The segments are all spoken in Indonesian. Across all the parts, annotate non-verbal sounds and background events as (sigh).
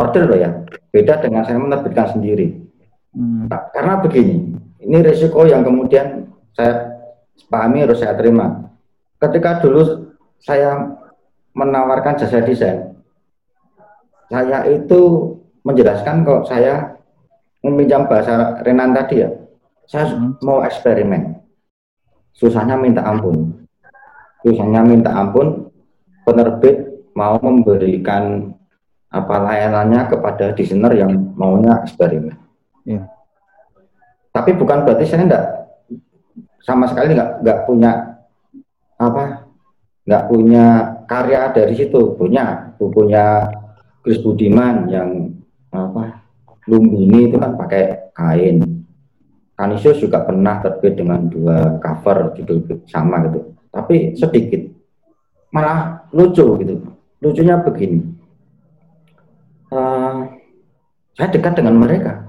order loh ya. Beda dengan saya menerbitkan sendiri. Hmm. nah, karena begini ini risiko yang kemudian saya pahami harus saya terima. Ketika dulu saya menawarkan jasa desain saya itu menjelaskan kok saya meminjam bahasa Renan tadi ya. Saya hmm. mau eksperimen. Susahnya minta ampun. Susahnya minta ampun penerbit mau memberikan apa layanannya kepada desainer yang maunya eksperimen. Yeah. Tapi bukan berarti saya enggak sama sekali nggak nggak punya apa nggak punya karya dari situ. Punya bukunya Chris Budiman yang apa Lumbini itu kan pakai kain. Kanisius juga pernah terbit dengan dua cover judul sama gitu. Tapi sedikit malah lucu gitu. Lucunya begini uh, saya dekat dengan mereka.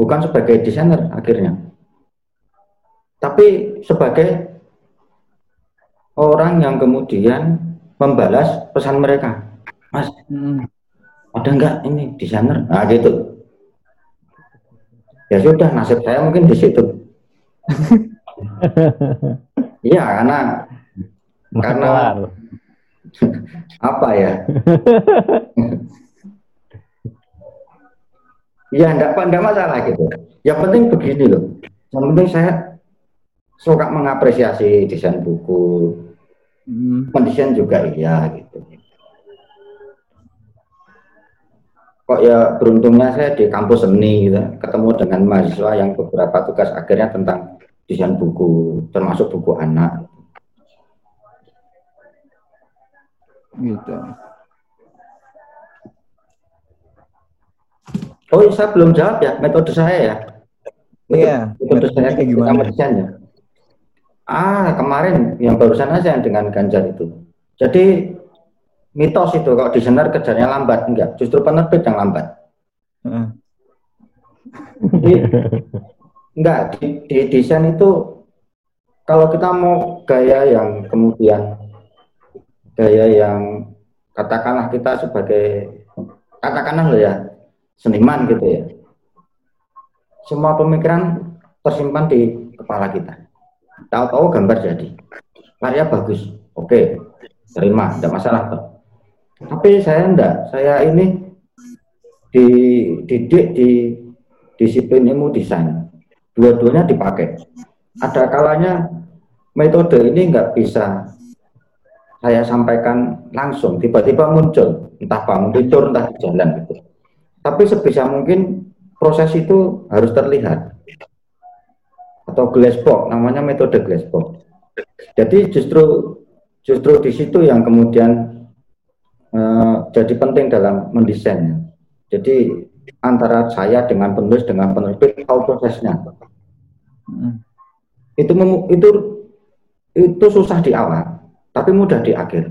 Bukan sebagai desainer akhirnya. Tapi sebagai orang yang kemudian membalas pesan mereka. Mas hmm, ada enggak ini desainer? Nah gitu. Ya sudah nasib saya mungkin di situ. (laughs) Iya karena karena apa ya? ya enggak, enggak masalah gitu. Yang penting begini loh. Yang penting saya suka mengapresiasi desain buku. Hmm. Juga iya gitu. Kok ya beruntungnya saya di kampus seni gitu, ketemu dengan mahasiswa yang beberapa tugas akhirnya tentang desain buku, termasuk buku anak. Gitu. Oh saya belum jawab ya metode saya ya? Iya metode, saya kayak gimana? desainnya ah kemarin yang barusan aja dengan Ganjar itu. Jadi mitos itu kalau desainer kerjanya lambat enggak. Justru penerbit yang lambat. Uh. jadi, enggak. Di, di desain itu kalau kita mau gaya yang kemudian gaya yang katakanlah kita sebagai katakanlah loh ya seniman gitu ya. Semua pemikiran tersimpan di kepala kita. Tahu-tahu gambar jadi. Karya bagus. Oke terima tidak masalah tapi saya enggak saya ini dididik di disiplin ilmu desain. Dua-duanya dipakai. Ada kalanya metode ini enggak bisa saya sampaikan langsung tiba-tiba muncul. Entah bangun tidur entah di jalan gitu. Tapi sebisa mungkin proses itu harus terlihat. Atau glass box namanya metode glass box. Jadi justru justru di situ yang kemudian uh, jadi penting dalam mendesainnya jadi antara saya dengan penulis dengan penerbit tahu prosesnya. Hmm. itu itu itu susah di awal tapi mudah di akhir.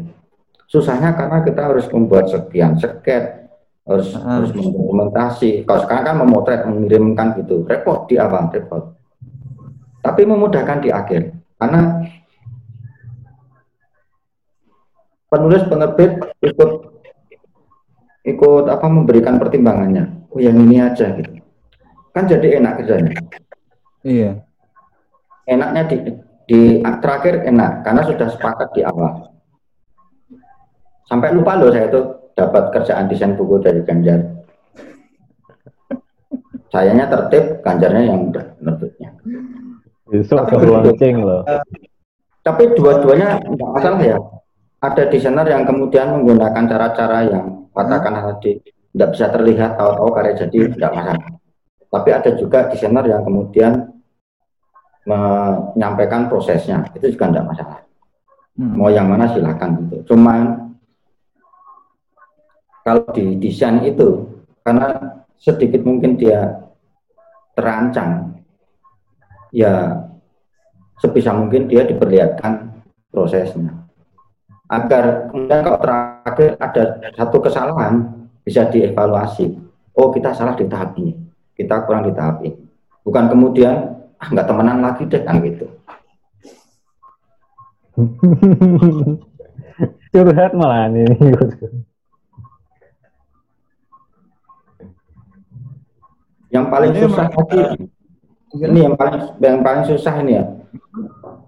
Susahnya karena kita harus membuat sekian seket, harus hmm. harus mendokumentasi. Kalau sekarang kan memotret, mengirimkan gitu, repot di awal, repot. Tapi memudahkan di akhir, karena penulis penerbit ikut ikut apa memberikan pertimbangannya. Oh yang ini aja gitu. Kan jadi enak kerjanya. Iya. Enaknya di di terakhir enak karena sudah sepakat di awal. Sampai lupa loh saya itu dapat kerjaan desain buku dari Ganjar. Sayanya tertib, Ganjarnya yang udah. Besok launching loh. Tapi dua-duanya nggak masalah ya. Ada desainer yang kemudian menggunakan cara-cara yang katakan tadi tidak bisa terlihat tahu-tahu karya jadi tidak masalah. Tapi ada juga desainer yang kemudian menyampaikan prosesnya itu juga tidak masalah. Hmm. mau yang mana silakan gitu. Cuman kalau di desain itu karena sedikit mungkin dia terancam ya sebisa mungkin dia diperlihatkan prosesnya. Agar kemudian kalau terakhir ada satu kesalahan bisa dievaluasi. Oh kita salah di tahap ini kita kurang di tahap ini. Bukan kemudian nggak temenan lagi deh kan gitu. (laughs) Curhat malah ini yang paling ini susah lagi ini yang paling yang paling susah ini ya.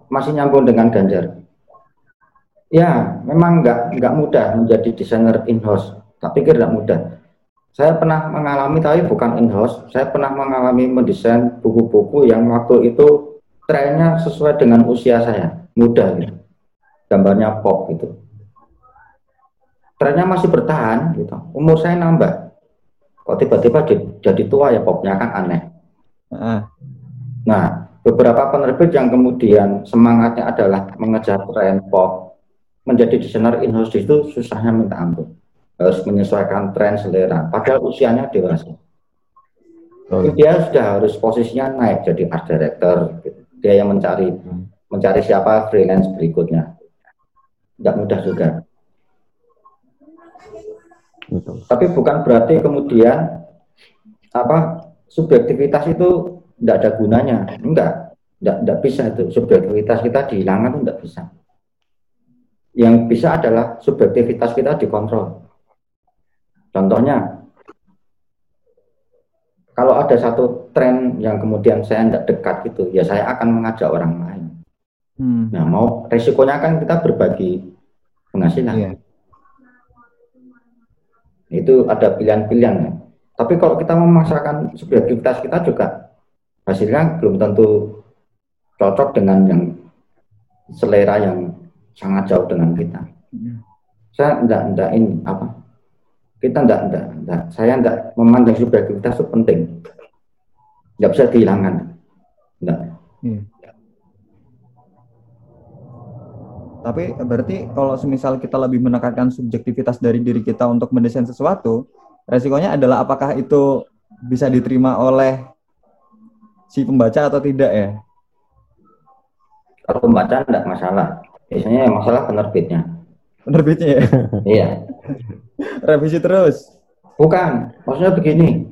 Masih nyambung dengan Ganjar. Ya memang nggak nggak mudah menjadi desainer in house tapi pikir mudah. Saya pernah mengalami, tapi bukan in-house. Saya pernah mengalami mendesain buku-buku yang waktu itu trennya sesuai dengan usia saya, muda gitu. Gambarnya pop gitu. Trennya masih bertahan gitu. Umur saya nambah. Kok tiba-tiba jadi tua ya popnya kan aneh. Nah, beberapa penerbit yang kemudian semangatnya adalah mengejar tren pop menjadi desainer in-house itu susahnya minta ampun. Harus menyesuaikan tren selera. Padahal usianya dewasa. Oh. Dia sudah harus posisinya naik jadi art director. Gitu. Dia yang mencari hmm. mencari siapa freelance berikutnya. Tidak mudah juga. Betul. Tapi bukan berarti kemudian apa subjektivitas itu tidak ada gunanya. Enggak, tidak, tidak bisa itu. Subjektivitas kita dihilangkan itu tidak bisa yang bisa adalah subjektivitas kita dikontrol. Contohnya, kalau ada satu tren yang kemudian saya tidak dekat gitu, ya saya akan mengajak orang lain. Hmm. Nah, mau resikonya kan kita berbagi penghasilan. Yeah. Itu ada pilihan-pilihan. Ya. Tapi kalau kita memaksakan subjektivitas kita juga hasilnya belum tentu cocok dengan yang selera yang sangat jauh dengan kita. Ya. Saya enggak enggak ini apa? Kita enggak enggak, enggak. saya enggak memandang subjektivitas itu penting. Enggak bisa dihilangkan. Enggak. Ya. Tapi berarti kalau semisal kita lebih menekankan subjektivitas dari diri kita untuk mendesain sesuatu, resikonya adalah apakah itu bisa diterima oleh si pembaca atau tidak ya? Kalau pembaca tidak masalah. Biasanya yang masalah penerbitnya. Penerbitnya ya? (laughs) iya. Revisi terus? Bukan, maksudnya begini.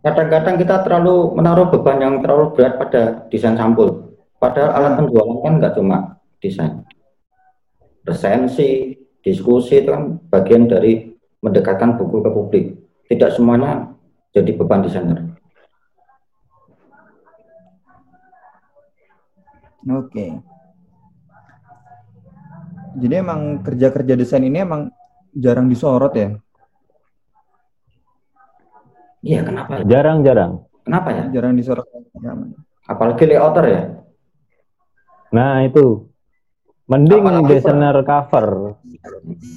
Kadang-kadang kita terlalu menaruh beban yang terlalu berat pada desain sampul. Padahal alat penjualan kan nggak cuma desain. Resensi, diskusi itu kan bagian dari mendekatkan buku ke publik. Tidak semuanya jadi beban desainer. Oke. Okay. Jadi emang kerja-kerja desain ini emang jarang disorot ya? Iya, kenapa? Jarang-jarang. Kenapa ya? Jarang disorot. Apalagi layouter ya? Nah, itu. Mending Apalagi desainer per... cover.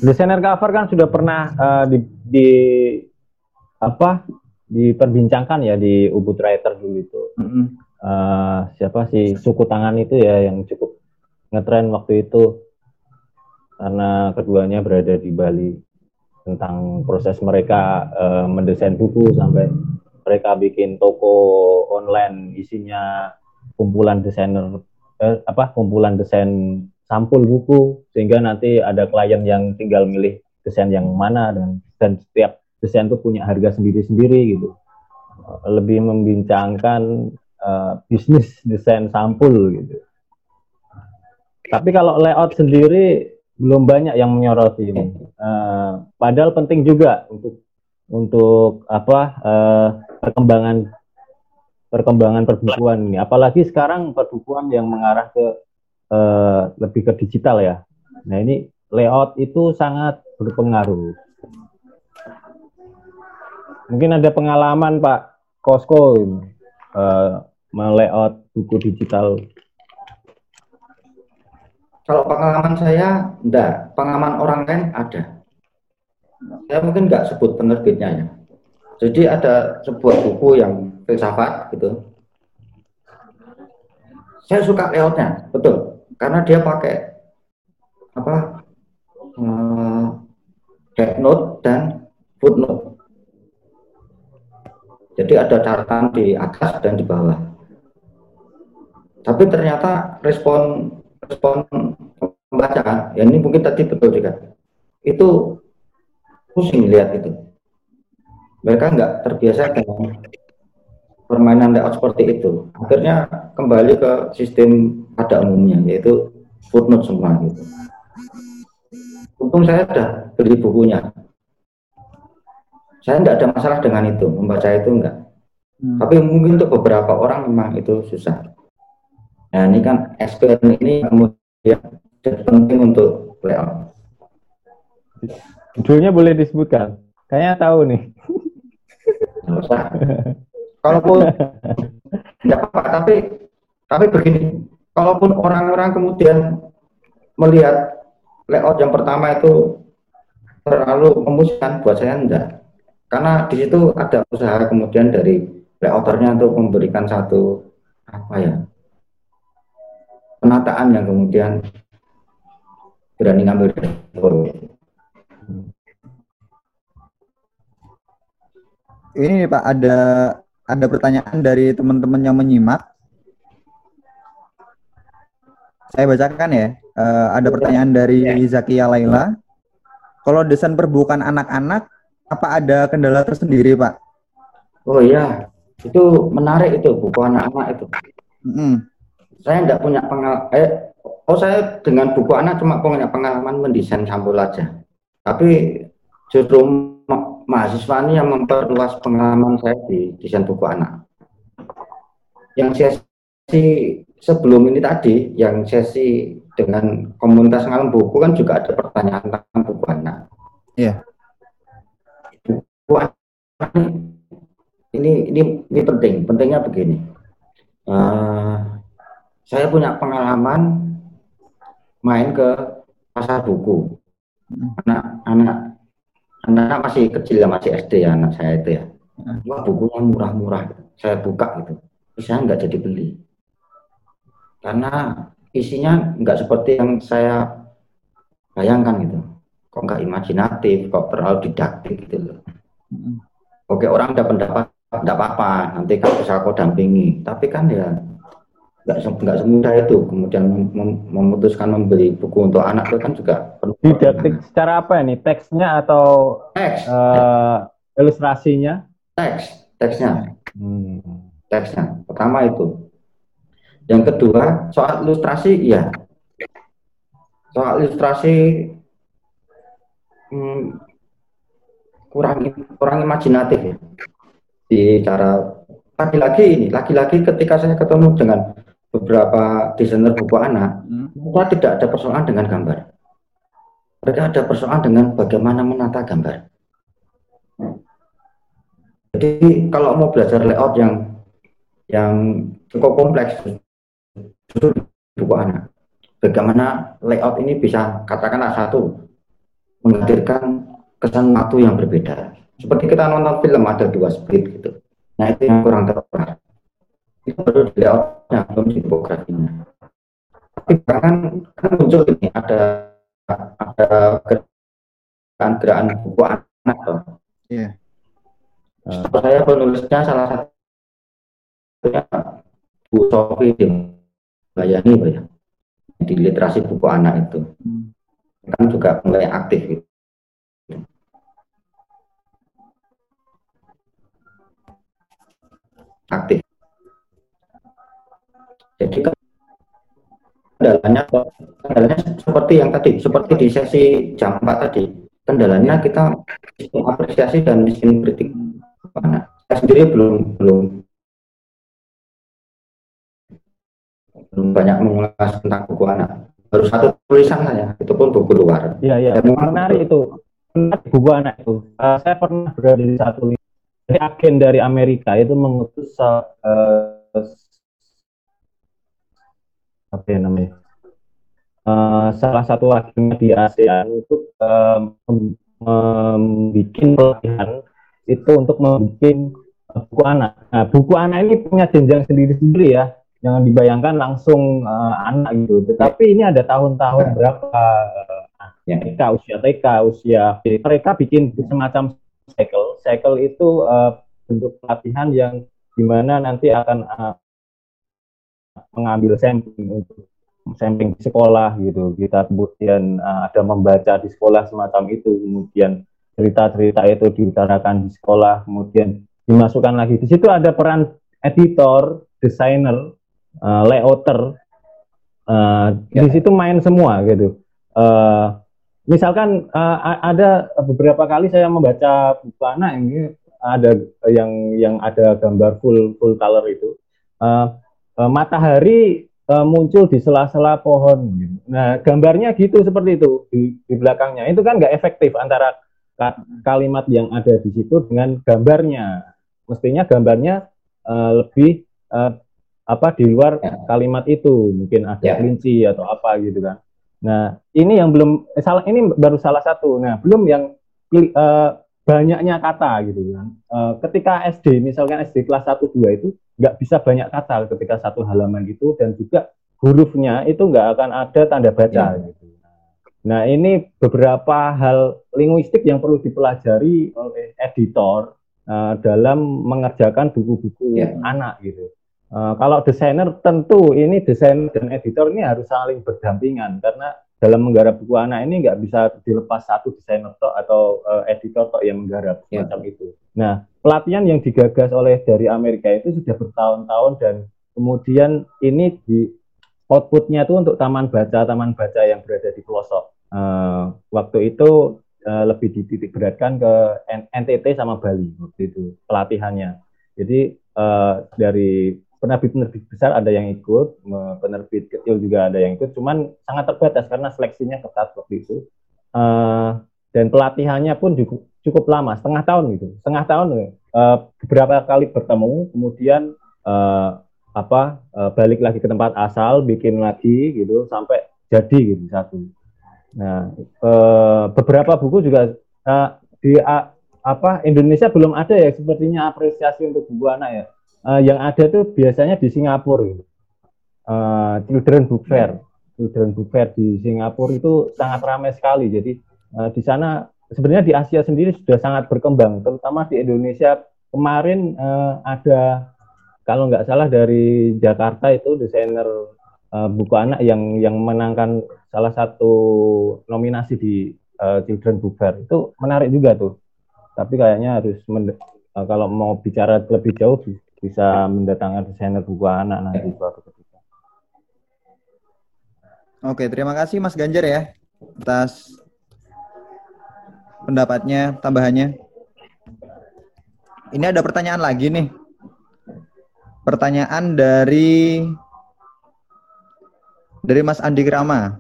Desainer cover kan sudah pernah uh, di, di apa? diperbincangkan ya di Ubud Writer dulu itu. Mm -hmm. uh, siapa sih suku tangan itu ya yang cukup ngetren waktu itu karena keduanya berada di Bali tentang proses mereka uh, mendesain buku sampai mereka bikin toko online isinya kumpulan desainer eh, apa kumpulan desain sampul buku sehingga nanti ada klien yang tinggal milih desain yang mana dan dan setiap desain itu punya harga sendiri-sendiri gitu. Lebih membincangkan uh, bisnis desain sampul gitu. Tapi kalau layout sendiri belum banyak yang menyoroti ini. Uh, padahal penting juga untuk untuk apa uh, perkembangan perkembangan perbukuan ini. Apalagi sekarang perbukuan yang mengarah ke uh, lebih ke digital ya. Nah ini layout itu sangat berpengaruh. Mungkin ada pengalaman Pak Kosko uh, melayout buku digital kalau pengalaman saya, enggak. Pengalaman orang lain ada. Saya mungkin enggak sebut penerbitnya ya. Jadi ada sebuah buku yang filsafat gitu. Saya suka layoutnya, betul. Karena dia pakai apa? Uh, note dan footnote. Jadi ada catatan di atas dan di bawah. Tapi ternyata respon respon pembaca, ya ini mungkin tadi betul juga, itu pusing lihat itu. Mereka nggak terbiasa dengan permainan layout seperti itu. Akhirnya kembali ke sistem pada umumnya, yaitu footnote semua gitu. Untung saya sudah beli bukunya. Saya tidak ada masalah dengan itu, membaca itu enggak. Hmm. Tapi mungkin untuk beberapa orang memang itu susah. Nah ini kan expert ini kemudian penting untuk layout. Judulnya boleh disebutkan. Kayaknya tahu nih. Usah. (laughs) Kalaupun tidak apa, tapi tapi begini, kalaupun orang-orang kemudian melihat layout yang pertama itu terlalu memuaskan buat saya enggak. Karena di situ ada usaha kemudian dari layouternya untuk memberikan satu apa ya penataan yang kemudian berani ngambil resiko. Ini Pak ada ada pertanyaan dari teman-teman yang menyimak. Saya bacakan ya. Uh, ada pertanyaan dari Zakia Laila. Kalau desain perbukaan anak-anak, apa ada kendala tersendiri, Pak? Oh iya, itu menarik itu buku anak-anak itu. Mm -hmm. Saya tidak punya pengalaman. Eh, oh saya dengan buku anak cuma punya pengalaman mendesain sampul aja. Tapi justru mahasiswa ini yang memperluas pengalaman saya di desain buku anak. Yang sesi sebelum ini tadi, yang sesi dengan komunitas ngalam buku kan juga ada pertanyaan tentang buku anak. Iya. Buku anak ini ini ini penting. Pentingnya begini. Uh, saya punya pengalaman main ke pasar buku. Hmm. Anak-anak anak masih kecil ya masih SD ya anak saya itu ya. Wah bukunya murah-murah saya buka gitu. Terus saya nggak jadi beli. Karena isinya nggak seperti yang saya bayangkan gitu. Kok nggak imajinatif kok terlalu didaktik gitu loh. Oke orang ada pendapat nggak apa-apa. Nanti kan bisa kau dampingi. Tapi kan ya nggak nggak semudah itu. Kemudian mem memutuskan membeli buku untuk anak itu kan juga perlu. Didaktik secara apa ini? Teksnya atau teks. uh, ilustrasinya? Teks. Teksnya. Hmm. teksnya. Pertama itu. Yang kedua soal ilustrasi iya. Soal ilustrasi hmm, kurang kurang imajinatif ya. Di cara lagi-lagi ini lagi-lagi ketika saya ketemu dengan beberapa desainer buku anak, hmm. mereka tidak ada persoalan dengan gambar. Mereka ada persoalan dengan bagaimana menata gambar. Jadi kalau mau belajar layout yang yang cukup kompleks, justru buku anak. Bagaimana layout ini bisa katakanlah satu menghadirkan kesan waktu yang berbeda. Seperti kita nonton film ada dua split gitu. Nah itu yang kurang tepat itu baru di layoutnya belum tipografinya tapi bahkan kan muncul ini ada ada gerakan-gerakan buku anak loh iya yeah. uh. saya penulisnya salah satunya Bu Sofi Bayani ya di literasi buku anak itu hmm. kan juga mulai aktif gitu. aktif jadi kendalanya kendalanya seperti yang tadi, seperti di sesi jam 4 tadi. Kendalanya kita apresiasi dan miskin kritik. Nah, saya sendiri belum belum belum banyak mengulas tentang buku anak. Baru satu tulisan saja, itu pun buku luar. Iya, iya. Menarik itu. Menarik buku anak itu. Uh, saya pernah berada di satu agen dari Amerika itu mengutus uh, apa ya namanya uh, salah satu agenda di ASEAN untuk uh, membuat pelatihan itu untuk membuat buku anak. Nah, buku anak ini punya jenjang sendiri-sendiri ya. Jangan dibayangkan langsung uh, anak gitu. Tetapi ini ada tahun-tahun berapa ya. TK, usia TK, usia mereka bikin semacam cycle. Cycle itu uh, bentuk pelatihan yang di mana nanti akan uh, mengambil sampling untuk sampling di sekolah gitu. Kita kemudian uh, ada membaca di sekolah semacam itu, kemudian cerita-cerita itu diutarakan di sekolah, kemudian dimasukkan lagi. Di situ ada peran editor, desainer, uh, layouter. Uh, ya. Di situ main semua gitu. Uh, misalkan uh, ada beberapa kali saya membaca buku anak ini ada yang yang ada gambar full full color itu uh, uh, matahari uh, muncul di sela-sela pohon. Gitu. Nah gambarnya gitu seperti itu di, di belakangnya itu kan nggak efektif antara kalimat yang ada di situ dengan gambarnya. Mestinya gambarnya uh, lebih uh, apa di luar ya. kalimat itu mungkin ada ya. kelinci atau apa gitu kan. Nah ini yang belum eh, salah ini baru salah satu. Nah belum yang uh, banyaknya kata gitu kan. Uh, ketika SD misalkan SD kelas 1 2 itu nggak bisa banyak kata ketika satu halaman itu dan juga hurufnya itu nggak akan ada tanda baca ya. gitu. Nah ini beberapa hal linguistik yang perlu dipelajari oleh editor uh, dalam mengerjakan buku-buku ya. anak gitu. Uh, kalau desainer tentu ini desain dan editor ini harus saling berdampingan karena dalam menggarap buku anak ini nggak bisa dilepas satu desainer tok atau uh, editor tok yang menggarap yeah. macam itu. Nah, pelatihan yang digagas oleh dari Amerika itu sudah bertahun-tahun dan kemudian ini di outputnya itu untuk taman baca taman baca yang berada di pelosok. Uh, waktu itu uh, lebih dititik beratkan ke NTT sama Bali waktu itu pelatihannya. Jadi uh, dari penerbit-penerbit besar ada yang ikut, penerbit kecil juga ada yang ikut, cuman sangat terbatas karena seleksinya ketat waktu itu. Uh, dan pelatihannya pun cukup, lama, setengah tahun gitu, setengah tahun uh, beberapa kali bertemu, kemudian uh, apa uh, balik lagi ke tempat asal, bikin lagi gitu sampai jadi gitu satu. Nah uh, beberapa buku juga uh, di uh, apa Indonesia belum ada ya sepertinya apresiasi untuk buku anak ya uh, yang ada tuh biasanya di Singapura gitu. Uh, Children Book Fair. Children Book Fair di Singapura itu sangat ramai sekali. Jadi uh, di sana sebenarnya di Asia sendiri sudah sangat berkembang, terutama di Indonesia kemarin uh, ada kalau nggak salah dari Jakarta itu desainer uh, buku anak yang yang menangkan salah satu nominasi di uh, Children Book Fair itu menarik juga tuh. Tapi kayaknya harus uh, kalau mau bicara lebih jauh bisa mendatangkan desainer buku anak nanti suatu ketika. Oke, terima kasih Mas Ganjar ya atas pendapatnya, tambahannya. Ini ada pertanyaan lagi nih. Pertanyaan dari dari Mas Andi Krama.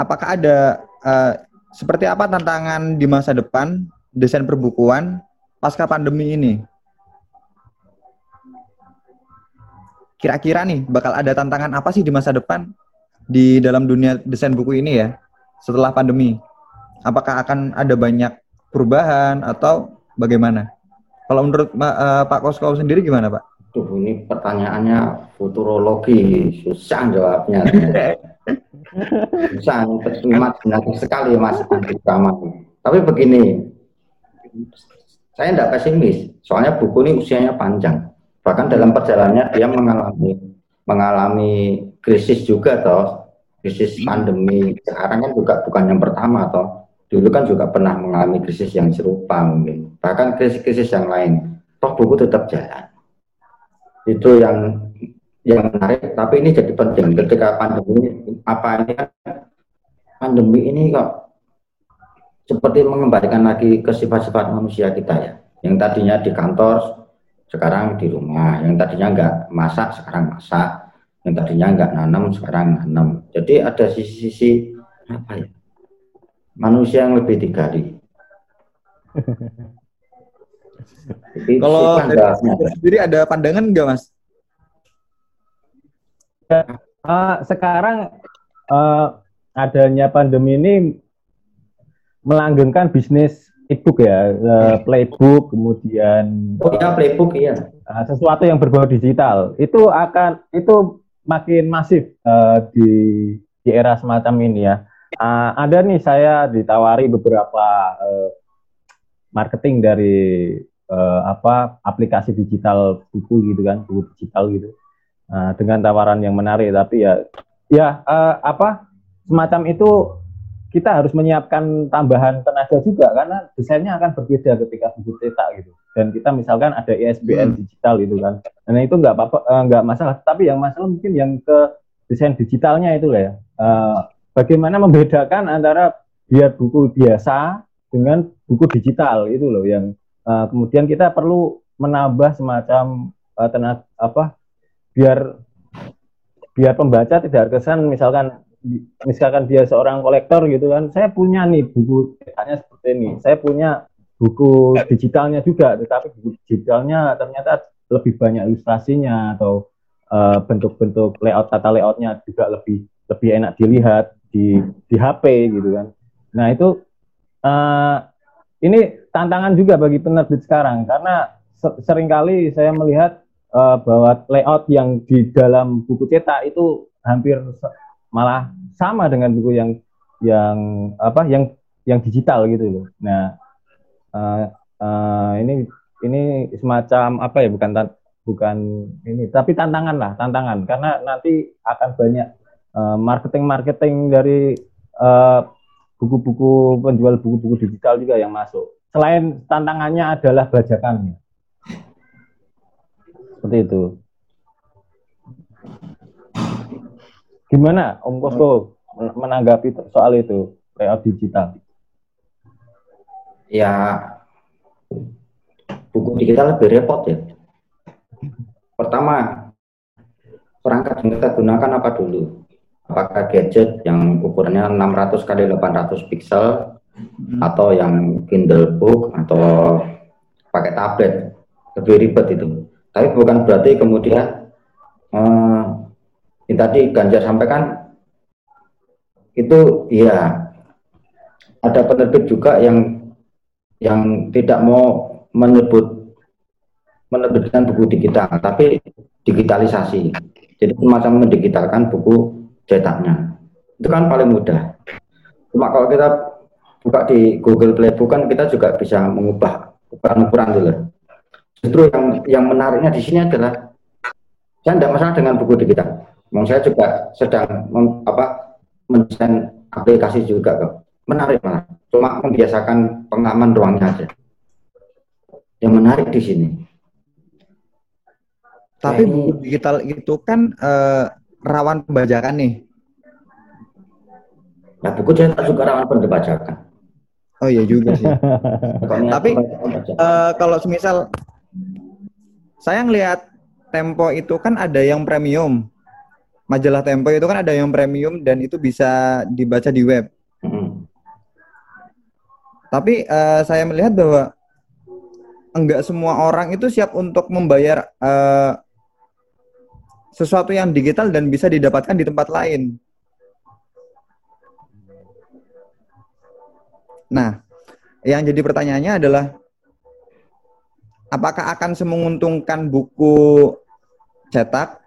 Apakah ada uh, seperti apa tantangan di masa depan desain perbukuan pasca pandemi ini? kira-kira nih bakal ada tantangan apa sih di masa depan di dalam dunia desain buku ini ya setelah pandemi? Apakah akan ada banyak perubahan atau bagaimana? Kalau menurut uh, Pak Kosko sendiri gimana Pak? Tuh ini pertanyaannya futurologi. Susah jawabnya. susah, kasih sekali Mas Andi Tapi begini, saya tidak pesimis, soalnya buku ini usianya panjang. Bahkan dalam perjalanannya dia mengalami mengalami krisis juga toh. Krisis pandemi. Sekarang kan juga bukan yang pertama toh dulu kan juga pernah mengalami krisis yang serupa mungkin. Bahkan krisis-krisis yang lain. Toh buku tetap jalan. Itu yang yang menarik. Tapi ini jadi penting. Ketika pandemi apa ini kan pandemi ini kok seperti mengembalikan lagi ke sifat-sifat manusia kita ya. Yang tadinya di kantor sekarang di rumah. Yang tadinya nggak masak sekarang masak. Yang tadinya nggak nanam sekarang nanam. Jadi ada sisi-sisi apa ya manusia yang lebih digali. Kalau sendiri ada pandangan nggak mas? Uh, sekarang uh, adanya pandemi ini melanggengkan bisnis e-book ya, uh, playbook, kemudian oh ya playbook iya. Uh, sesuatu yang berbau digital. Itu akan itu makin masif uh, di di era semacam ini ya. Uh, ada nih saya ditawari beberapa uh, marketing dari uh, apa aplikasi digital buku gitu kan, buku digital gitu. Uh, dengan tawaran yang menarik tapi ya ya uh, apa semacam itu kita harus menyiapkan tambahan tenaga juga karena desainnya akan berbeda ketika buku cetak gitu. Dan kita misalkan ada ISBN hmm. digital gitu kan. Nah itu nggak apa-apa, uh, nggak masalah. Tapi yang masalah mungkin yang ke desain digitalnya itu lah ya. Uh, bagaimana membedakan antara biar buku biasa dengan buku digital? Itu loh yang uh, kemudian kita perlu menambah semacam uh, tenaga apa biar biar pembaca tidak kesan misalkan misalkan dia seorang kolektor gitu kan. Saya punya nih buku cetaknya seperti ini. Saya punya buku digitalnya juga tetapi buku digitalnya ternyata lebih banyak ilustrasinya atau uh, bentuk-bentuk layout tata layoutnya juga lebih lebih enak dilihat di di HP gitu kan. Nah itu uh, ini tantangan juga bagi penerbit sekarang karena sering kali saya melihat uh, bahwa layout yang di dalam buku cetak itu hampir malah sama dengan buku yang yang apa yang yang digital gitu loh. Nah uh, uh, ini ini semacam apa ya bukan bukan ini tapi tantangan lah tantangan karena nanti akan banyak uh, marketing marketing dari uh, buku-buku penjual buku-buku digital juga yang masuk. Selain tantangannya adalah bajakannya. Seperti itu. Gimana Om Kosko menanggapi soal itu layout digital? Ya buku digital lebih repot ya. Pertama, perangkat yang kita gunakan apa dulu? Apakah gadget yang ukurannya 600 kali 800 pixel hmm. atau yang Kindle book atau pakai tablet lebih ribet itu. Tapi bukan berarti kemudian eh, yang tadi Ganjar sampaikan itu ya ada penerbit juga yang yang tidak mau menyebut menerbitkan buku digital, tapi digitalisasi. Jadi semacam mendigitalkan buku cetaknya. Itu kan paling mudah. Cuma kalau kita buka di Google Playbook kan kita juga bisa mengubah ukuran-ukuran dulu. Justru yang yang menariknya di sini adalah saya tidak masalah dengan buku digital. Memang saya juga sedang mem, apa mendesain aplikasi juga kok. Menarik malah. Cuma membiasakan pengaman ruangnya aja. Yang menarik di sini tapi buku digital itu kan uh, rawan pembajakan nih. Nah, buku cetak juga rawan pembajakan. Oh iya juga sih. (laughs) Tapi uh, kalau semisal saya ngelihat Tempo itu kan ada yang premium. Majalah Tempo itu kan ada yang premium dan itu bisa dibaca di web. Hmm. Tapi uh, saya melihat bahwa enggak semua orang itu siap untuk membayar uh, sesuatu yang digital dan bisa didapatkan di tempat lain. Nah, yang jadi pertanyaannya adalah apakah akan semenguntungkan buku cetak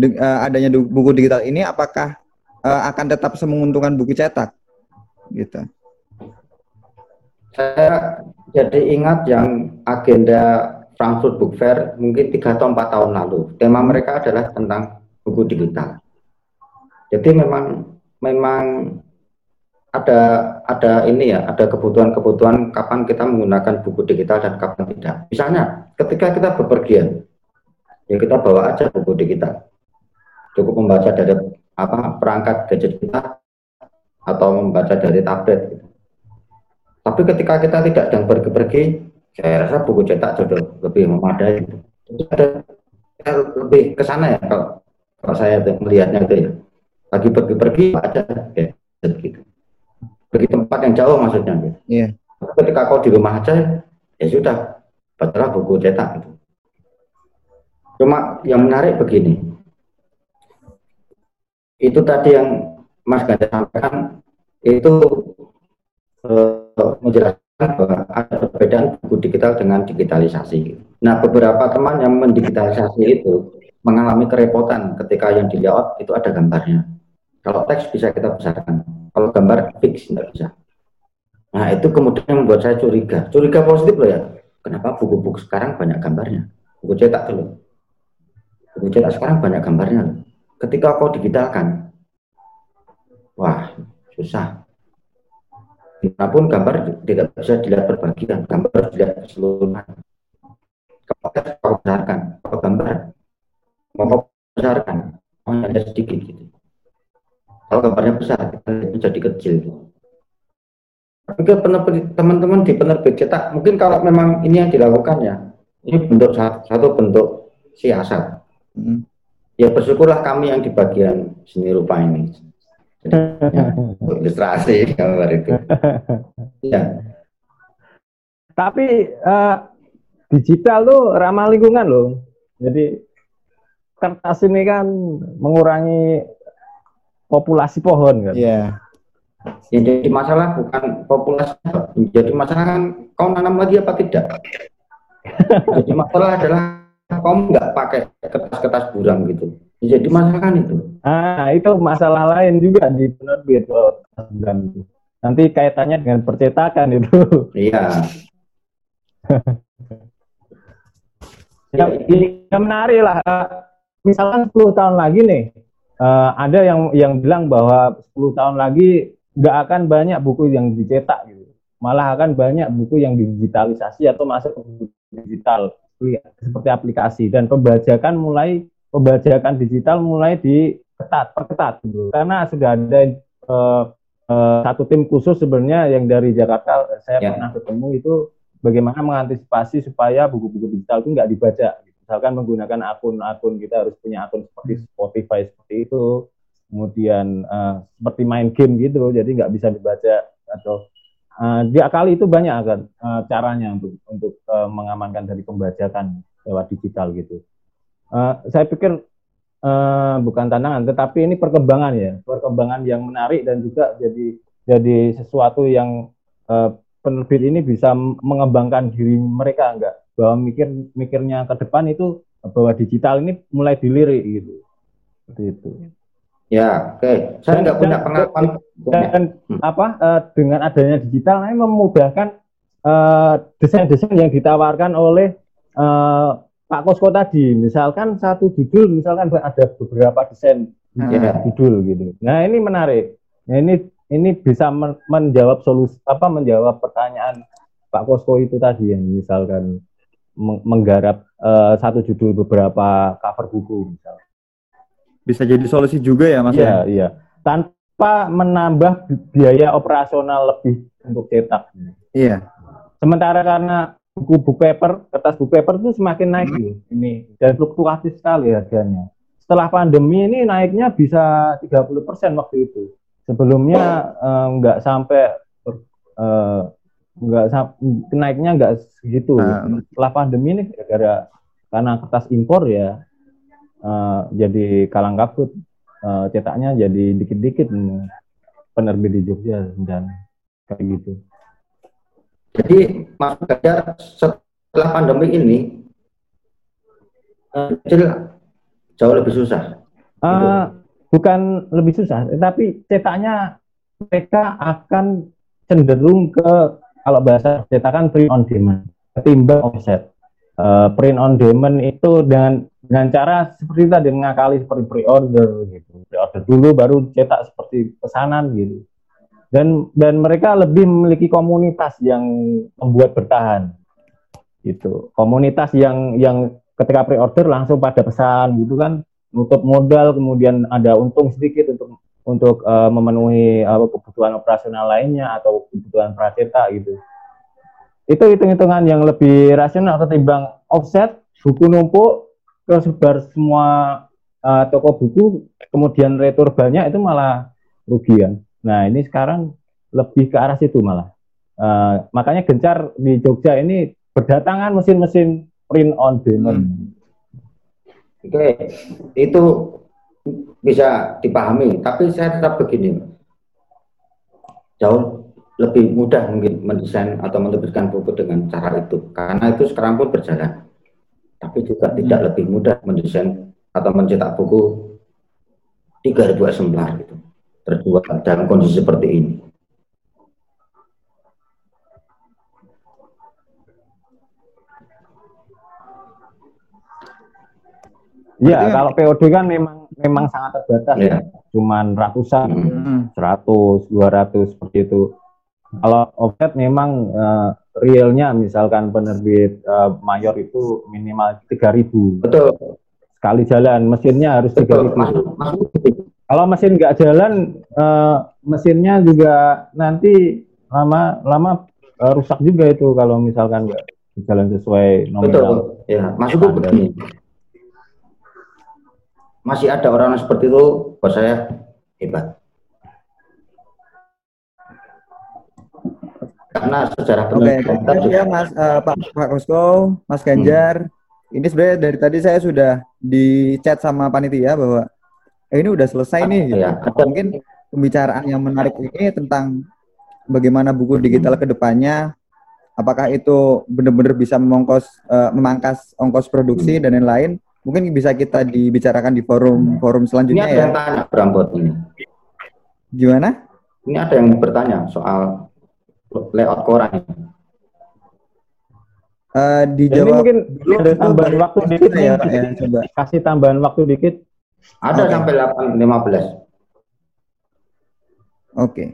uh, adanya buku digital ini apakah uh, akan tetap semenguntungkan buku cetak gitu saya jadi ingat yang agenda Frankfurt Book Fair mungkin tiga atau empat tahun lalu. Tema mereka adalah tentang buku digital. Jadi memang memang ada ada ini ya, ada kebutuhan-kebutuhan kapan kita menggunakan buku digital dan kapan tidak. Misalnya ketika kita bepergian, ya kita bawa aja buku digital. Cukup membaca dari apa perangkat gadget kita atau membaca dari tablet. Tapi ketika kita tidak sedang pergi-pergi, saya rasa buku cetak sudah lebih memadai ada lebih ke sana ya kalau kalau saya melihatnya itu ya lagi pergi-pergi ada ya gitu pergi tempat yang jauh maksudnya gitu. Yeah. ketika kau di rumah aja ya sudah bacalah buku cetak gitu. cuma yang menarik begini itu tadi yang Mas Ganda sampaikan itu uh, menjelaskan bahwa ada perbedaan buku digital dengan digitalisasi. Nah, beberapa teman yang mendigitalisasi itu mengalami kerepotan ketika yang di layout itu ada gambarnya. Kalau teks bisa kita besarkan, kalau gambar fix tidak bisa. Nah, itu kemudian membuat saya curiga. Curiga positif loh ya. Kenapa buku-buku sekarang banyak gambarnya? Buku cetak dulu. Buku cetak sekarang banyak gambarnya. Ketika kau digitalkan, wah, susah Di mana pun gambar tidak bisa dilihat berbagian, gambar dilihat keseluruhan. Kalau kau besarkan, kalau gambar mau kau besarkan, mau hanya sedikit gitu. Kalau gambarnya besar, kita jadi kecil. pikir teman-teman di penerbit cetak mungkin kalau memang ini yang dilakukan ya ini bentuk satu, satu bentuk siasat. Hmm. Ya bersyukurlah kami yang di bagian seni rupa ini. Ya, (laughs) ilustrasi gambar itu. ya. Tapi uh, digital tuh ramah lingkungan loh. Jadi kertas ini kan mengurangi populasi pohon kan. Iya. Yeah. Yang jadi masalah bukan populasi, jadi masalah kan kau nanam lagi apa tidak. (laughs) jadi masalah adalah kau nggak pakai kertas-kertas buram gitu. Jadi masalah kan itu. Ah, itu masalah lain juga di penerbit dan nanti kaitannya dengan percetakan itu. Iya. (laughs) ya, ini yang menarik lah. Misalkan 10 tahun lagi nih, uh, ada yang yang bilang bahwa 10 tahun lagi nggak akan banyak buku yang dicetak gitu. Malah akan banyak buku yang digitalisasi atau masuk ke digital seperti aplikasi dan pembajakan mulai pembajakan digital mulai diketat perketat gitu. Karena sudah ada uh, uh, satu tim khusus sebenarnya yang dari Jakarta saya ya. pernah ketemu itu bagaimana mengantisipasi supaya buku-buku digital itu nggak dibaca. Misalkan menggunakan akun-akun kita harus punya akun seperti Spotify seperti itu, kemudian uh, seperti main game gitu jadi nggak bisa dibaca atau uh, diakali itu banyak kan uh, caranya untuk untuk uh, mengamankan dari pembajakan lewat digital gitu uh, saya pikir uh, bukan tantangan tetapi ini perkembangan ya perkembangan yang menarik dan juga jadi jadi sesuatu yang uh, penerbit ini bisa mengembangkan diri mereka enggak bahwa mikir mikirnya ke depan itu bahwa digital ini mulai dilirik gitu seperti itu Ya, oke. Okay. Saya nggak punya pengalaman. Dan hmm. apa uh, dengan adanya digital ini memudahkan uh, desain-desain yang ditawarkan oleh uh, Pak Kosko tadi. Misalkan satu judul, misalkan ada beberapa desain hmm. ya, judul gitu. Nah ini menarik. Nah, ini ini bisa men menjawab solusi apa menjawab pertanyaan Pak Kosko itu tadi yang misalkan menggarap uh, satu judul beberapa cover buku misalnya bisa jadi solusi juga ya mas iya ya? iya tanpa menambah biaya operasional lebih untuk cetak iya sementara karena buku buku paper kertas buku paper itu semakin naik hmm. ini dan fluktuatif sekali harganya setelah pandemi ini naiknya bisa 30% waktu itu sebelumnya eh, nggak sampai eh, nggak naiknya nggak segitu nah. setelah pandemi ini gara-gara karena kertas impor ya uh, jadi kalang kabut uh, cetaknya jadi dikit-dikit penerbit di Jogja dan kayak gitu. Jadi Mas Gajar setelah pandemi ini uh, jauh lebih susah. Uh. Bukan lebih susah, tapi cetaknya mereka akan cenderung ke kalau bahasa cetakan print on demand ketimbang offset. Uh, print on demand itu dengan dengan cara seperti tadi ngakali seperti pre-order gitu pre-order dulu baru cetak seperti pesanan gitu dan dan mereka lebih memiliki komunitas yang membuat bertahan. Gitu. Komunitas yang yang ketika pre-order langsung pada pesan gitu kan. Nutup modal kemudian ada untung sedikit untuk untuk uh, memenuhi uh, kebutuhan operasional lainnya atau kebutuhan pracetak gitu. Itu hitung-hitungan yang lebih rasional ketimbang offset buku numpuk kesebar semua uh, toko buku kemudian retur banyak itu malah rugian. Nah ini sekarang lebih ke arah situ malah. Uh, makanya gencar di Jogja ini berdatangan mesin-mesin print on demand. Hmm. Oke, okay. itu bisa dipahami. Tapi saya tetap begini, jauh lebih mudah mungkin mendesain atau menerbitkan buku dengan cara itu, karena itu sekarang pun berjalan tapi juga hmm. tidak lebih mudah mendesain atau mencetak buku 3000 eksemplar gitu terjual dalam kondisi seperti ini. Iya, kalau POD kan memang memang sangat terbatas ya. Cuman ratusan, hmm. 100, 200 seperti itu. Kalau offset memang uh, realnya misalkan penerbit uh, mayor itu minimal 3000. Betul. Sekali jalan mesinnya harus 3000. Kalau mesin nggak jalan uh, mesinnya juga nanti lama lama uh, rusak juga itu kalau misalkan nggak jalan sesuai nominal. Betul, ya. Maksudku begini. Masih ada orang seperti itu, buat saya hebat. Karena sejarah Oke, okay, ya Mas uh, Pak Pak Kosko, Mas Ganjar. Hmm. Ini sebenarnya dari tadi saya sudah di chat sama panitia bahwa eh, ini udah selesai nih. Gitu. Ya. Mungkin pembicaraan yang menarik ini tentang bagaimana buku digital ke depannya apakah itu benar-benar bisa memongkos uh, memangkas ongkos produksi dan lain-lain mungkin bisa kita dibicarakan di forum forum selanjutnya ini ada ya. yang tanya Brambot ini gimana ini ada yang bertanya soal layout koran uh, dijawab ini mungkin ada tambahan waktu dikit ya, ya, coba kasih tambahan waktu dikit ada okay. sampai 8 15 oke okay.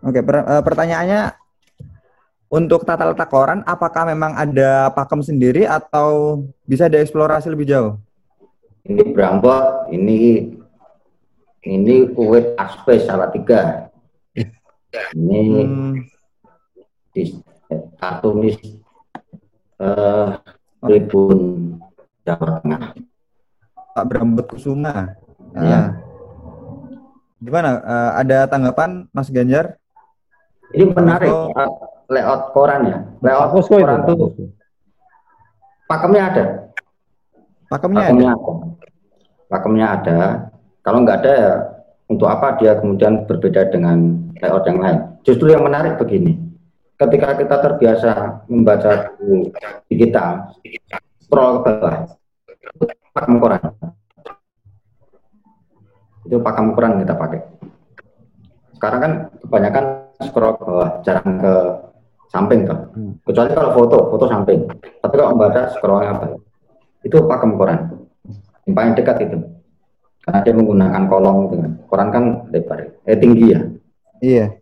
Oke, per, uh, pertanyaannya untuk tata letak koran, apakah memang ada pakem sendiri atau bisa dieksplorasi lebih jauh? Ini Brambot, ini ini kuwait aspe salah tiga. (laughs) Ini hmm. Di kartunis uh, Tribun Jawa Tengah. Pak Brambot Kusuma. Ya. Gimana? Uh, ada tanggapan Mas Ganjar? Ini menarik uh, layout koran ya. Layout Posko koran itu. Pakemnya ada. Pakemnya, pakemnya ada. ada. Pakemnya ada. Kalau nggak ada ya untuk apa dia kemudian berbeda dengan layout yang lain. Justru yang menarik begini. Ketika kita terbiasa membaca buku digital, scroll ke bawah, pakem koran. Itu pakem koran kita pakai. Sekarang kan kebanyakan scroll ke bawah, jarang ke samping kan. Hmm. Kecuali kalau foto, foto samping. Tapi kalau membaca scroll apa? Itu pakem koran. Yang paling dekat itu. Karena dia menggunakan kolong gitu kan. Koran kan lebar, eh tinggi ya. Iya.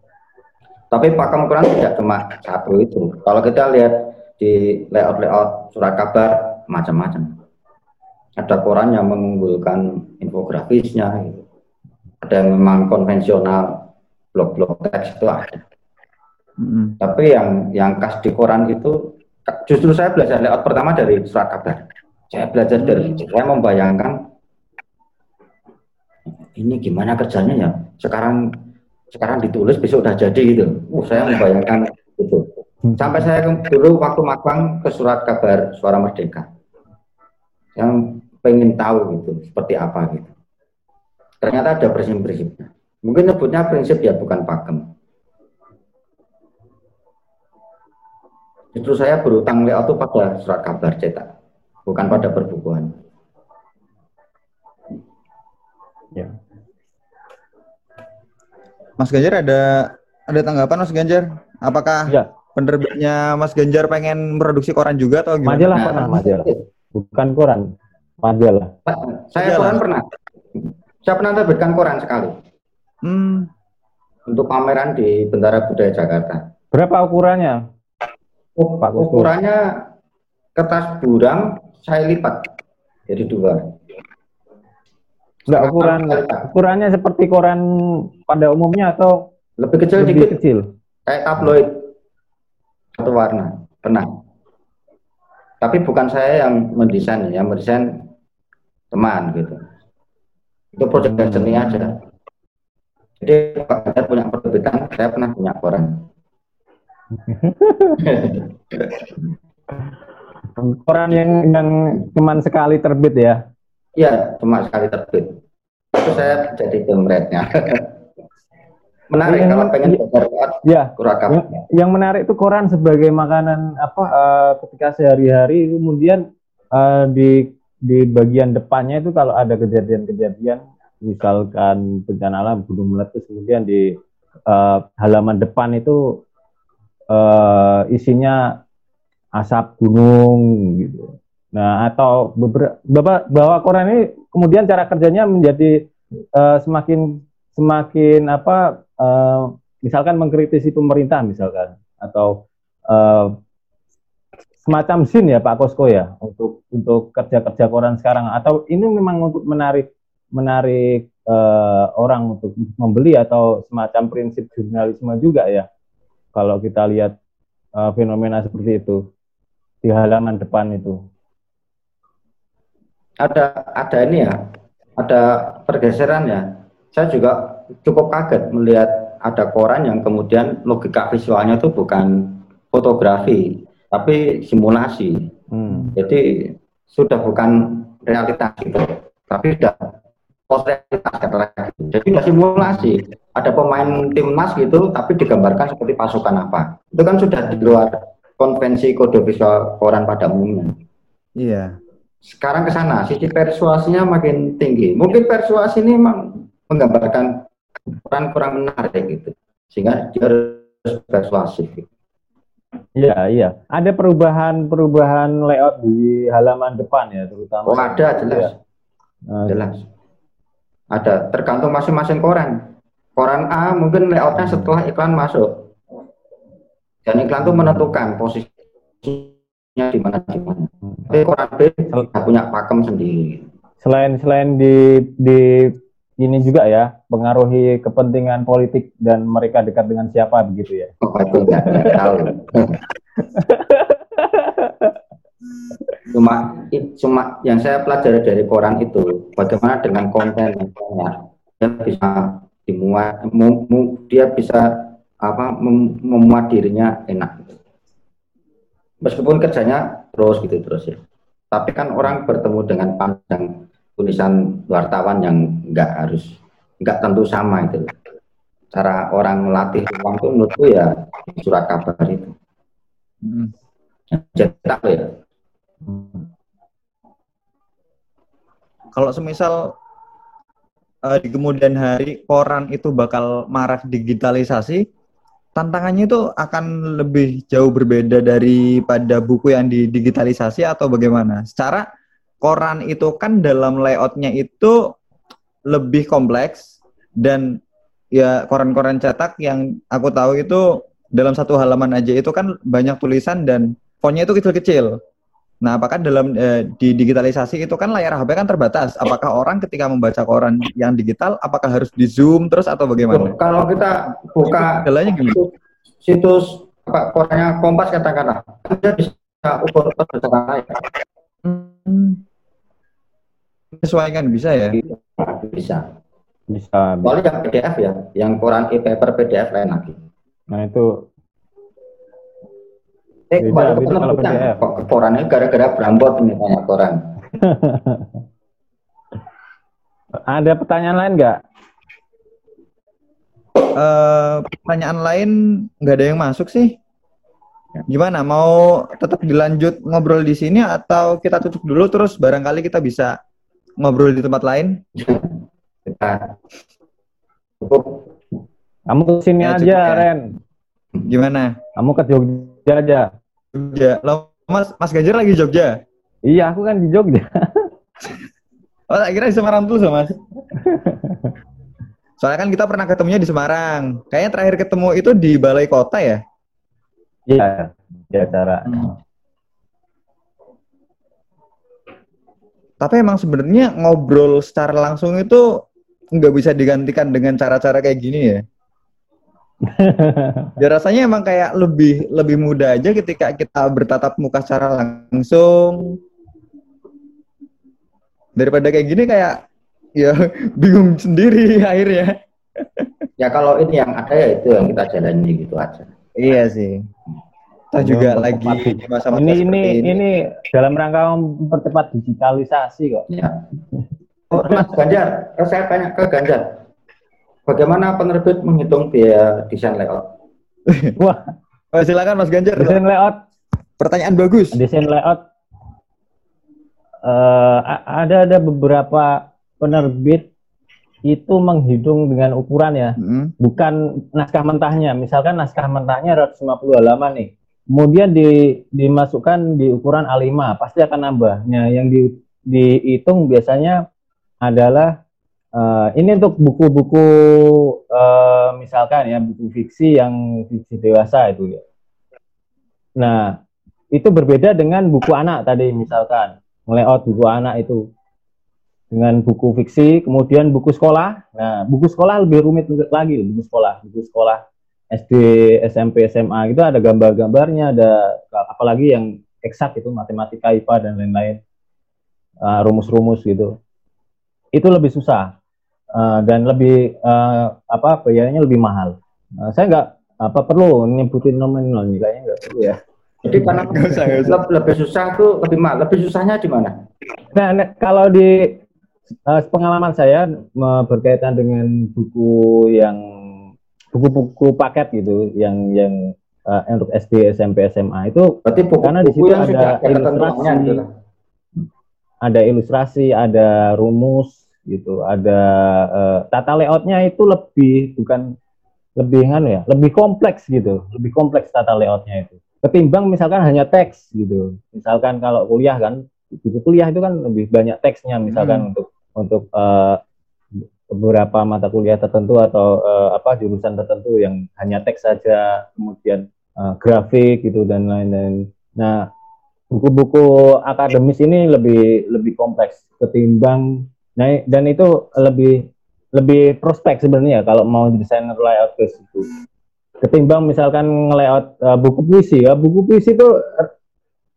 Tapi pakem koran tidak cuma satu itu. Kalau kita lihat di layout-layout surat kabar macam-macam. Ada koran yang mengunggulkan infografisnya, gitu. ada yang memang konvensional blog-blog teks itu ada. Hmm. Tapi yang yang khas di koran itu justru saya belajar layout pertama dari surat kabar. Saya belajar dari hmm. saya membayangkan ini gimana kerjanya ya. Sekarang sekarang ditulis besok udah jadi gitu. Uh, saya membayangkan itu. Sampai saya dulu waktu magang ke surat kabar Suara Merdeka. Yang pengen tahu gitu seperti apa gitu. Ternyata ada prinsip-prinsipnya. Mungkin nyebutnya prinsip ya bukan pakem. Justru saya berutang layout itu pada surat kabar cetak, bukan pada perbukuan. Ya. Mas Ganjar ada ada tanggapan Mas Ganjar? Apakah ya. penerbitnya Mas Ganjar pengen produksi koran juga atau gimana? Majalah pernah, majalah. Bukan koran, majalah. Saya koran pernah. Saya pernah terbitkan koran sekali. Hmm. Untuk pameran di Bentara Budaya Jakarta. Berapa ukurannya? Oh, Pak Ukurannya kertas burang saya lipat jadi dua. Enggak ukuran ukurannya seperti koran pada umumnya atau lebih kecil lebih dikit. kecil. Kayak tabloid satu warna. Pernah. Tapi bukan saya yang mendesain, yang mendesain teman gitu. Itu proyek hmm. seni aja. Jadi Pak Ganjar punya perbitan, saya pernah punya koran. (laughs) koran yang yang cuma sekali terbit ya? Iya, cuma sekali terbit. Itu saya jadi pemretnya. (laughs) menarik yang, kalau pengen belajar ya, yang, yang menarik itu koran sebagai makanan apa uh, ketika sehari-hari kemudian uh, di di bagian depannya itu kalau ada kejadian-kejadian misalkan bencana alam gunung meletus kemudian di uh, halaman depan itu uh, isinya asap gunung gitu. Nah, atau beberapa bahwa koran ini kemudian cara kerjanya menjadi uh, semakin semakin apa uh, misalkan mengkritisi pemerintah misalkan atau uh, semacam sin ya Pak Kosko ya untuk untuk kerja-kerja koran sekarang. Atau ini memang untuk menarik menarik uh, orang untuk membeli atau semacam prinsip jurnalisme juga ya. Kalau kita lihat uh, fenomena seperti itu di halaman depan itu. Ada ada ini ya ada pergeseran ya saya juga cukup kaget melihat ada koran yang kemudian logika visualnya itu bukan fotografi tapi simulasi. Hmm. Jadi sudah bukan realitas itu, tapi sudah post realitas lagi. Jadi sudah simulasi. Ada pemain timnas gitu, tapi digambarkan seperti pasukan apa. Itu kan sudah di luar konvensi kode visual koran pada umumnya. Iya. Sekarang ke sana, sisi persuasinya makin tinggi. Mungkin persuasi ini memang menggambarkan kurang kurang menarik gitu, sehingga dia harus persuasif. Gitu. Iya, iya. Ada perubahan-perubahan layout di halaman depan ya, terutama. Oh, ada jelas. Ya. Jelas. Ada, tergantung masing-masing koran. Koran A mungkin layoutnya setelah iklan masuk. Dan iklan itu menentukan posisinya di mana di mana. Tapi koran B punya pakem sendiri. Selain selain di di ini juga ya pengaruhi kepentingan politik dan mereka dekat dengan siapa begitu ya? Oh, itu nggak tahu. (laughs) cuma cuma yang saya pelajari dari koran itu bagaimana dengan konten dia bisa dimuat mu, mu, dia bisa apa mem, memuat dirinya enak meskipun kerjanya terus gitu terus ya. Tapi kan orang bertemu dengan pandang tulisan wartawan yang enggak harus enggak tentu sama itu cara orang melatih uang itu menurutku ya surat kabar itu. Hmm. cetak ya. Kalau semisal uh, di kemudian hari koran itu bakal marak digitalisasi tantangannya itu akan lebih jauh berbeda daripada buku yang didigitalisasi atau bagaimana secara koran itu kan dalam layoutnya itu lebih kompleks dan ya koran-koran cetak yang aku tahu itu dalam satu halaman aja itu kan banyak tulisan dan fontnya itu kecil-kecil. Nah, apakah dalam eh, di digitalisasi itu kan layar HP kan terbatas? Apakah orang ketika membaca koran yang digital, apakah harus di zoom terus atau bagaimana? Kalau kita buka jalannya gimana? Situs apa korannya Kompas katakanlah, kita bisa ukur berdasarkan layar. Hmm menyesuaikan bisa ya? Bisa. Bisa. Kalau yang PDF ya, yang koran e-paper PDF lain lagi. Nah itu. Eh, beda, ke PDF. Kok korannya gara-gara berambut ini banyak koran. (laughs) Ada pertanyaan lain nggak? Uh, pertanyaan lain nggak ada yang masuk sih. Gimana? Mau tetap dilanjut ngobrol di sini atau kita tutup dulu terus barangkali kita bisa ngobrol di tempat lain? Kamu ke sini ya, aja, ya. Ren. Gimana? Kamu ke Jogja aja. Jogja. Lo Mas Mas Ganjar lagi Jogja? Iya, aku kan di Jogja. (laughs) oh, tak kira di Semarang tuh, Mas. Soalnya kan kita pernah ketemunya di Semarang. Kayaknya terakhir ketemu itu di Balai Kota ya? Iya, di acara. Hmm. Tapi emang sebenarnya ngobrol secara langsung itu nggak bisa digantikan dengan cara-cara kayak gini ya. Ya rasanya emang kayak lebih lebih mudah aja ketika kita bertatap muka secara langsung daripada kayak gini kayak ya (laughs) bingung sendiri (laughs) akhirnya. ya kalau ini yang ada ya itu yang kita jalani gitu aja. Iya sih kita juga lagi di masa-masa ini, ini, ini ini dalam rangka mempercepat digitalisasi kok. Ya. Oh, Mas Ganjar, saya tanya ke Ganjar, bagaimana penerbit menghitung biaya desain layout? (laughs) Wah, oh, silakan Mas Ganjar. Desain layout. Pertanyaan bagus. Desain layout. Uh, ada ada beberapa penerbit itu menghitung dengan ukuran ya, mm. bukan naskah mentahnya. Misalkan naskah mentahnya 150 halaman nih kemudian di, dimasukkan di ukuran A5 pasti akan nambah. Nah, yang di, dihitung biasanya adalah uh, ini untuk buku-buku uh, misalkan ya buku fiksi yang fiksi dewasa itu ya. Nah, itu berbeda dengan buku anak tadi misalkan layout buku anak itu dengan buku fiksi, kemudian buku sekolah. Nah, buku sekolah lebih rumit lagi, buku sekolah, buku sekolah SD, SMP, SMA itu ada gambar-gambarnya, ada apalagi yang eksak itu matematika, IPA dan lain-lain, uh, rumus-rumus gitu. Itu lebih susah uh, dan lebih uh, apa biayanya lebih mahal. Uh, saya nggak apa perlu nyebutin nominalnya kayaknya nggak perlu ya. Jadi karena lebih susah tuh lebih mahal. Lebih susahnya di mana? Nah, kalau di uh, pengalaman saya berkaitan dengan buku yang buku-buku paket gitu yang yang uh, untuk SD, SMP, SMA itu Berarti buku, karena di situ ada ilustrasi, gitu. ada ilustrasi, ada rumus gitu, ada uh, tata layoutnya itu lebih bukan lebih kan ya, lebih kompleks gitu, lebih kompleks tata layoutnya itu. Ketimbang misalkan hanya teks gitu. Misalkan kalau kuliah kan, buku kuliah itu kan lebih banyak teksnya misalkan hmm. untuk untuk uh, beberapa mata kuliah tertentu atau uh, apa jurusan tertentu yang hanya teks saja, kemudian uh, grafik gitu dan lain-lain. Nah, buku-buku akademis ini lebih lebih kompleks ketimbang nah dan itu lebih lebih prospek sebenarnya kalau mau desainer layout ke situ. Ketimbang misalkan layout uh, buku puisi ya, buku puisi itu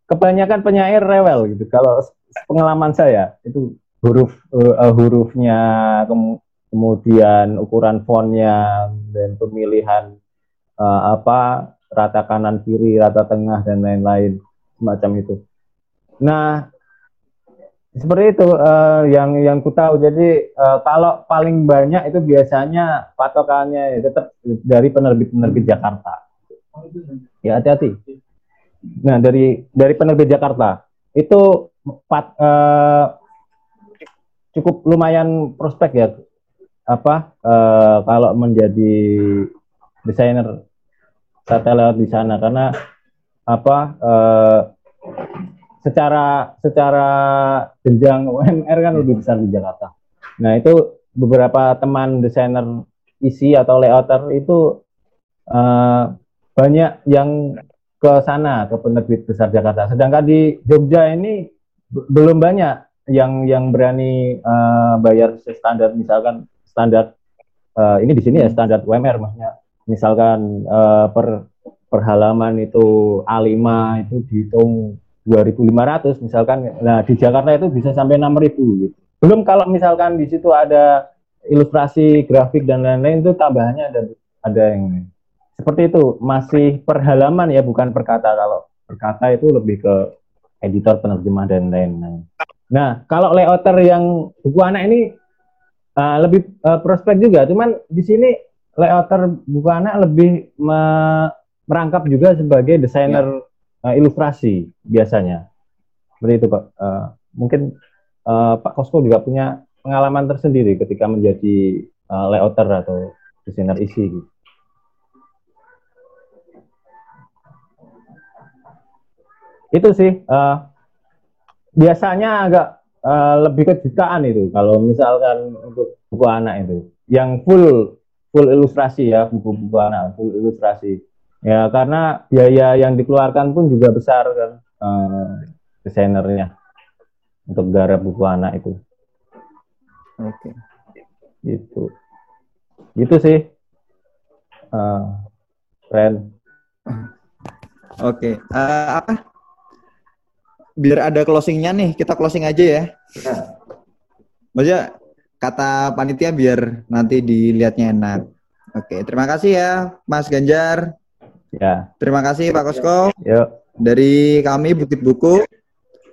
kebanyakan penyair rewel gitu. Kalau pengalaman saya itu huruf uh, hurufnya kem kemudian ukuran fontnya dan pemilihan uh, apa rata kanan kiri rata tengah dan lain-lain semacam itu nah seperti itu uh, yang yang ku tahu. Jadi uh, kalau paling banyak itu biasanya patokannya tetap dari penerbit-penerbit Jakarta. Ya hati-hati. Nah dari dari penerbit Jakarta. Itu pat, uh, cukup lumayan prospek ya. Apa uh, kalau menjadi desainer layout di sana. Karena apa uh, secara secara jenjang UMR kan lebih besar di Jakarta. Nah itu beberapa teman desainer isi atau layouter itu uh, banyak yang ke sana ke penerbit besar Jakarta. Sedangkan di Jogja ini belum banyak yang yang berani uh, bayar standar misalkan standar uh, ini di sini ya standar UMR maksudnya misalkan uh, per per halaman itu A5 itu dihitung 2.500 misalkan nah di Jakarta itu bisa sampai 6.000 gitu. Belum kalau misalkan di situ ada ilustrasi grafik dan lain-lain itu tambahannya ada ada yang seperti itu masih per halaman ya bukan per kata kalau per kata itu lebih ke editor penerjemah dan lain-lain. Nah, kalau layouter yang buku anak ini uh, lebih uh, prospek juga, cuman di sini layouter buku anak lebih me merangkap juga sebagai desainer ya. Uh, ilustrasi biasanya. Seperti itu, Pak. Uh, mungkin uh, Pak Kosko juga punya pengalaman tersendiri ketika menjadi uh, layouter atau desainer isi gitu. Itu sih uh, biasanya agak uh, lebih ke jutaan itu kalau misalkan untuk buku anak itu yang full full ilustrasi ya buku-buku anak full ilustrasi ya karena biaya yang dikeluarkan pun juga besar kan uh, desainernya untuk garap buku anak itu oke okay. gitu gitu sih uh, keren oke okay. uh, apa biar ada closingnya nih, kita closing aja ya. ya. Maksudnya kata panitia biar nanti dilihatnya enak. Oke, terima kasih ya Mas Ganjar. Ya. Terima kasih Pak Kosko. Yuk. Dari kami Bukit Buku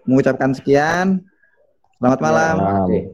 mengucapkan sekian. Selamat malam. Ya,